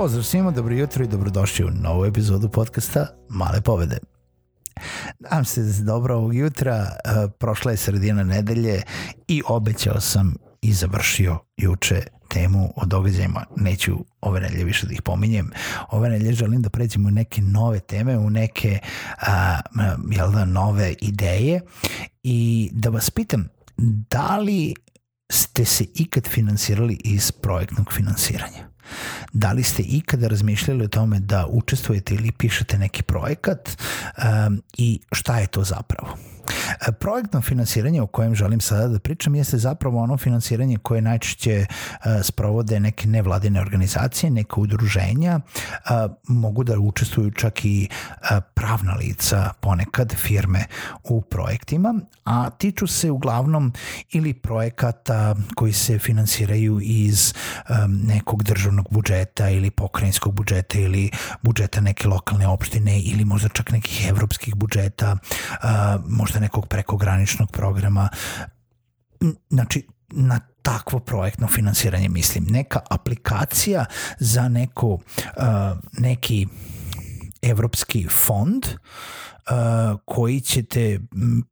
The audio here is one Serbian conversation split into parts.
Pozdrav svima, dobro jutro i dobrodošli u novu epizodu podcasta Male pobede. Nadam se da dobro ovog jutra, e, prošla je sredina nedelje i obećao sam i završio juče temu o događajima. Neću ove nedelje više da ih pominjem. Ove nedelje želim da pređemo u neke nove teme, u neke a, jel da, nove ideje i da vas pitam da li ste se ikad finansirali iz projektnog finansiranja? Da li ste ikada razmišljali o tome da učestvujete ili pišete neki projekat um, i šta je to zapravo? Projektno finansiranje o kojem želim sada da pričam jeste zapravo ono finansiranje koje najčešće e, sprovode neke nevladine organizacije, neka udruženja, e, mogu da učestvuju čak i e, pravna lica, ponekad firme u projektima, a tiču se uglavnom ili projekata koji se finansiraju iz nekog državnog budžeta ili pokrajinskog budžeta ili budžeta neke lokalne opštine ili možda čak nekih evropskih budžeta, možda nekog prekograničnog programa. Znači, na takvo projektno finansiranje mislim. Neka aplikacija za neko, uh, neki evropski fond uh, koji ćete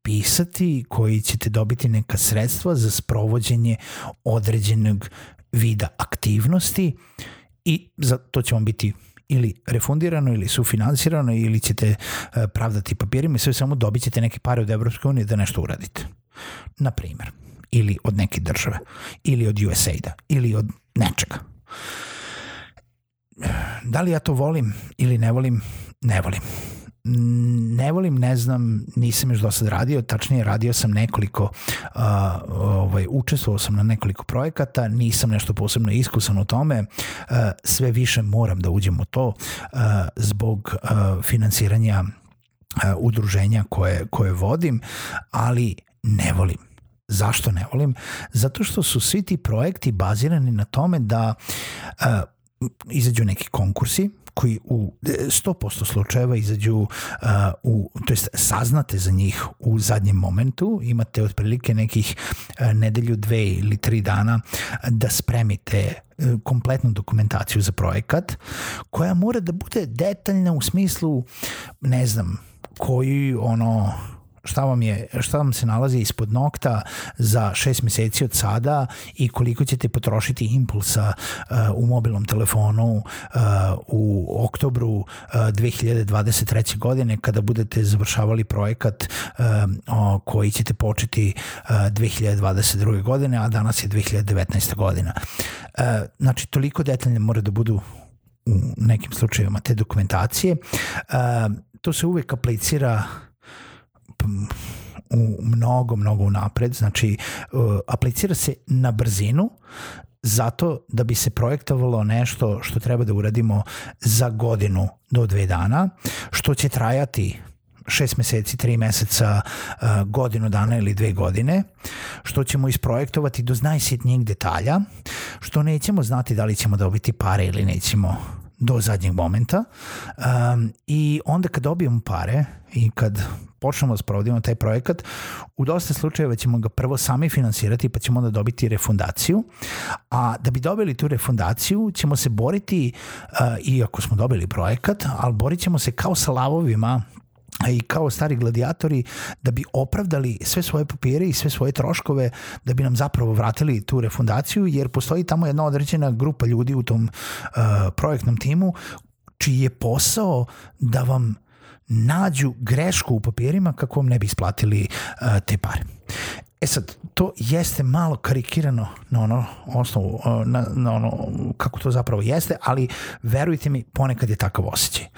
pisati, koji ćete dobiti neka sredstva za sprovođenje određenog vida aktivnosti i za to će vam biti ili refundirano ili sufinansirano ili ćete e, pravdati papirima i sve samo dobit ćete neke pare od Evropske unije da nešto uradite. Na primer. Ili od neke države. Ili od USAID-a. Ili od nečega. Da li ja to volim ili ne volim? Ne volim ne volim, ne znam, nisam još do sad radio, tačnije radio sam nekoliko, uh, ovaj, učestvovao sam na nekoliko projekata, nisam nešto posebno iskusan u tome, uh, sve više moram da uđem u to uh, zbog uh, finansiranja uh, udruženja koje, koje vodim, ali ne volim. Zašto ne volim? Zato što su svi ti projekti bazirani na tome da uh, izađu neki konkursi koji u 100% slučajeva izađu uh, u, to jest saznate za njih u zadnjem momentu, imate otprilike nekih uh, nedelju, dve ili tri dana da spremite kompletnu dokumentaciju za projekat koja mora da bude detaljna u smislu ne znam koji ono šta vam, je, šta vam se nalazi ispod nokta za šest meseci od sada i koliko ćete potrošiti impulsa uh, u mobilnom telefonu uh, u oktobru uh, 2023. godine kada budete završavali projekat uh, koji ćete početi uh, 2022. godine, a danas je 2019. godina. Uh, znači, toliko detaljne mora da budu u nekim slučajevima te dokumentacije. Uh, to se uvek aplicira u mnogo, mnogo unapred, znači uh, aplicira se na brzinu zato da bi se projektovalo nešto što treba da uradimo za godinu do dve dana, što će trajati šest meseci, tri meseca, uh, godinu dana ili dve godine, što ćemo isprojektovati do najsitnijeg detalja, što nećemo znati da li ćemo dobiti pare ili nećemo do zadnjeg momenta. Um, i onda kad dobijemo pare i kad počnemo da sprovodimo taj projekat, u dosta slučajeva ćemo ga prvo sami finansirati pa ćemo onda dobiti refundaciju, a da bi dobili tu refundaciju ćemo se boriti, uh, iako smo dobili projekat, ali borit ćemo se kao sa lavovima i kao stari gladijatori da bi opravdali sve svoje papire i sve svoje troškove da bi nam zapravo vratili tu refundaciju jer postoji tamo jedna određena grupa ljudi u tom uh, projektnom timu čiji je posao da vam nađu grešku u papirima kako vam ne bi isplatili uh, te pare. E sad, to jeste malo karikirano na ono osnovu, na, na ono kako to zapravo jeste, ali verujte mi, ponekad je takav osjećaj. E,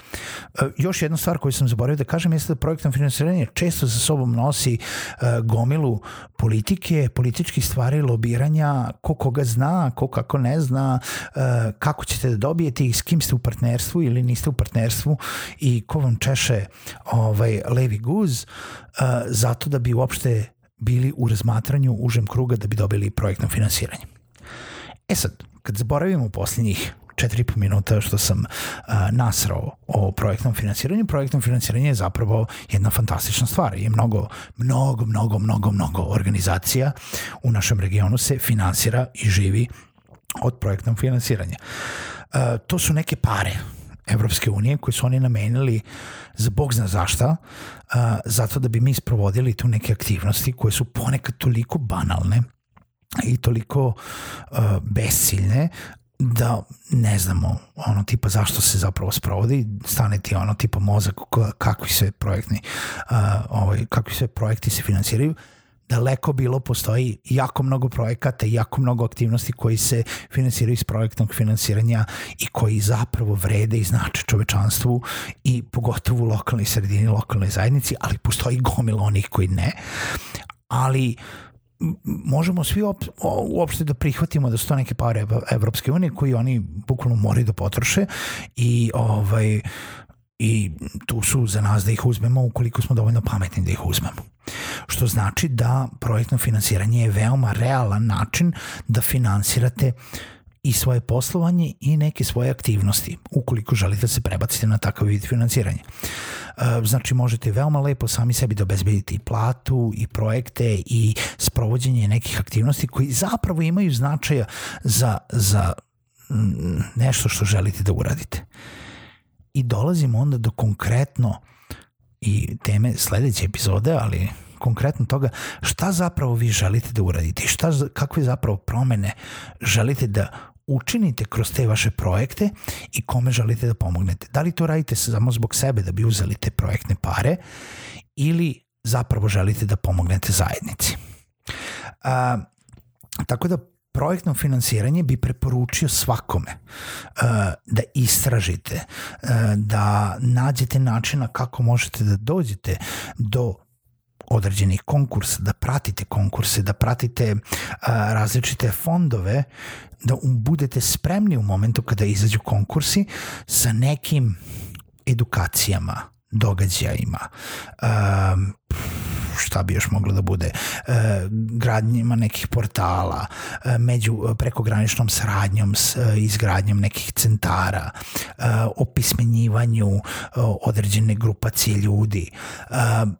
još jedna stvar koju sam zaboravio da kažem jeste da projektno finansiranje često sa sobom nosi uh, gomilu politike, političkih stvari, lobiranja, ko koga zna, ko kako ne zna, uh, kako ćete da dobijete i s kim ste u partnerstvu ili niste u partnerstvu i ko vam češe ovaj, levi guz, zato da bi uopšte bili u razmatranju užem kruga da bi dobili projektno finansiranje. E sad, kad zaboravimo posljednjih 4,5 minuta što sam uh, nasrao o projektnom finansiranju, projektno finansiranje je zapravo jedna fantastična stvar. Je mnogo, mnogo, mnogo, mnogo, mnogo organizacija u našem regionu se finansira i živi od projektnog finansiranja. Uh, to su neke pare Evropske unije koje su oni namenili za bog zna zašta, uh, zato da bi mi sprovodili tu neke aktivnosti koje su ponekad toliko banalne i toliko uh, besciljne da ne znamo ono tipa zašto se zapravo sprovodi. Stane ti ono tipa mozak kakvi sve projektni uh, ovaj, kakvi sve projekti se finansiraju daleko bilo postoji jako mnogo projekata i jako mnogo aktivnosti koji se finansiraju iz projektnog finansiranja i koji zapravo vrede i znače čovečanstvu i pogotovo u lokalnoj sredini, lokalnoj zajednici, ali postoji gomila onih koji ne. Ali možemo svi op, uopšte da prihvatimo da su to neke pare Evropske unije koji oni bukvalno moraju da potroše i ovaj i tu su za nas da ih uzmemo ukoliko smo dovoljno pametni da ih uzmemo. Što znači da projektno finansiranje je veoma realan način da finansirate i svoje poslovanje i neke svoje aktivnosti, ukoliko želite da se prebacite na takav vid finansiranja. E, znači možete veoma lepo sami sebi da obezbedite i platu i projekte i sprovođenje nekih aktivnosti koji zapravo imaju značaja za, za nešto što želite da uradite. I dolazimo onda do konkretno i teme sledeće epizode, ali konkretno toga šta zapravo vi želite da uradite i šta, kakve zapravo promene želite da učinite kroz te vaše projekte i kome želite da pomognete. Da li to radite samo zbog sebe da bi uzeli te projektne pare ili zapravo želite da pomognete zajednici. A, tako da projektno finansiranje bi preporučio svakome uh, da istražite, uh, da nađete načina kako možete da dođete do određenih konkursa, da pratite konkurse, da pratite uh, različite fondove, da budete spremni u momentu kada izađu konkursi sa nekim edukacijama, događajima, um, šta bi još moglo da bude, e, gradnjima nekih portala, e, među prekograničnom sradnjom s e, izgradnjom nekih centara, e, opismenjivanju e, određene grupacije ljudi. E,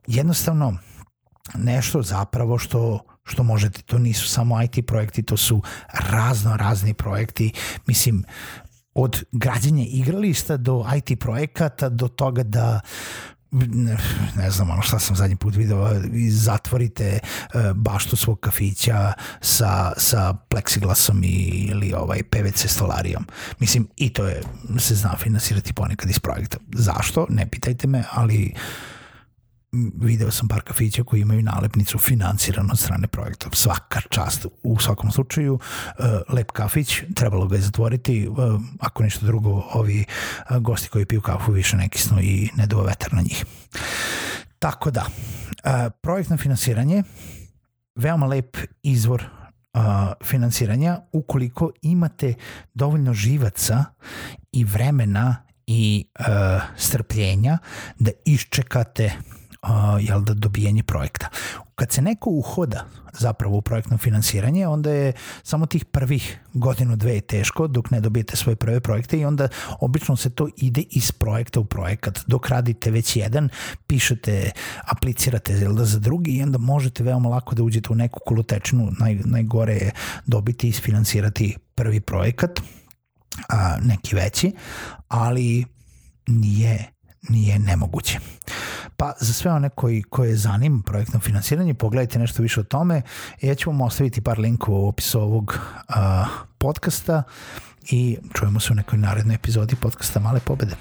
jednostavno, nešto zapravo što što možete, to nisu samo IT projekti, to su razno razni projekti, mislim, od građenja igrališta do IT projekata, do toga da ne, ne znam ono šta sam zadnji put video zatvorite uh, baštu svog kafića sa, sa pleksiglasom i, ili ovaj PVC stolarijom. Mislim i to je se zna finansirati ponekad iz projekta. Zašto? Ne pitajte me ali uh, video sam par kafića koji imaju nalepnicu financiran od strane projekta. Svaka čast u svakom slučaju. Uh, lep kafić, trebalo ga je zatvoriti. Uh, ako ništa drugo, ovi uh, gosti koji piju kafu više nekisno i ne duva vetar na njih. Tako da, projektno finansiranje, veoma lep izvor finansiranja ukoliko imate dovoljno živaca i vremena i uh, strpljenja da iščekate jel da, dobijanje projekta. Kad se neko uhoda zapravo u projektno finansiranje, onda je samo tih prvih godinu, dve je teško dok ne dobijete svoje prve projekte i onda obično se to ide iz projekta u projekat. Dok radite već jedan, pišete, aplicirate jel da, za drugi i onda možete veoma lako da uđete u neku kolotečinu, naj, najgore je dobiti i isfinansirati prvi projekat, a, neki veći, ali nije nije nemoguće. Pa za sve one koji, koje zanim projektno finansiranje, pogledajte nešto više o tome. Ja ću vam ostaviti par linkova u opisu ovog uh, podcasta i čujemo se u nekoj narednoj epizodi podcasta Male pobede.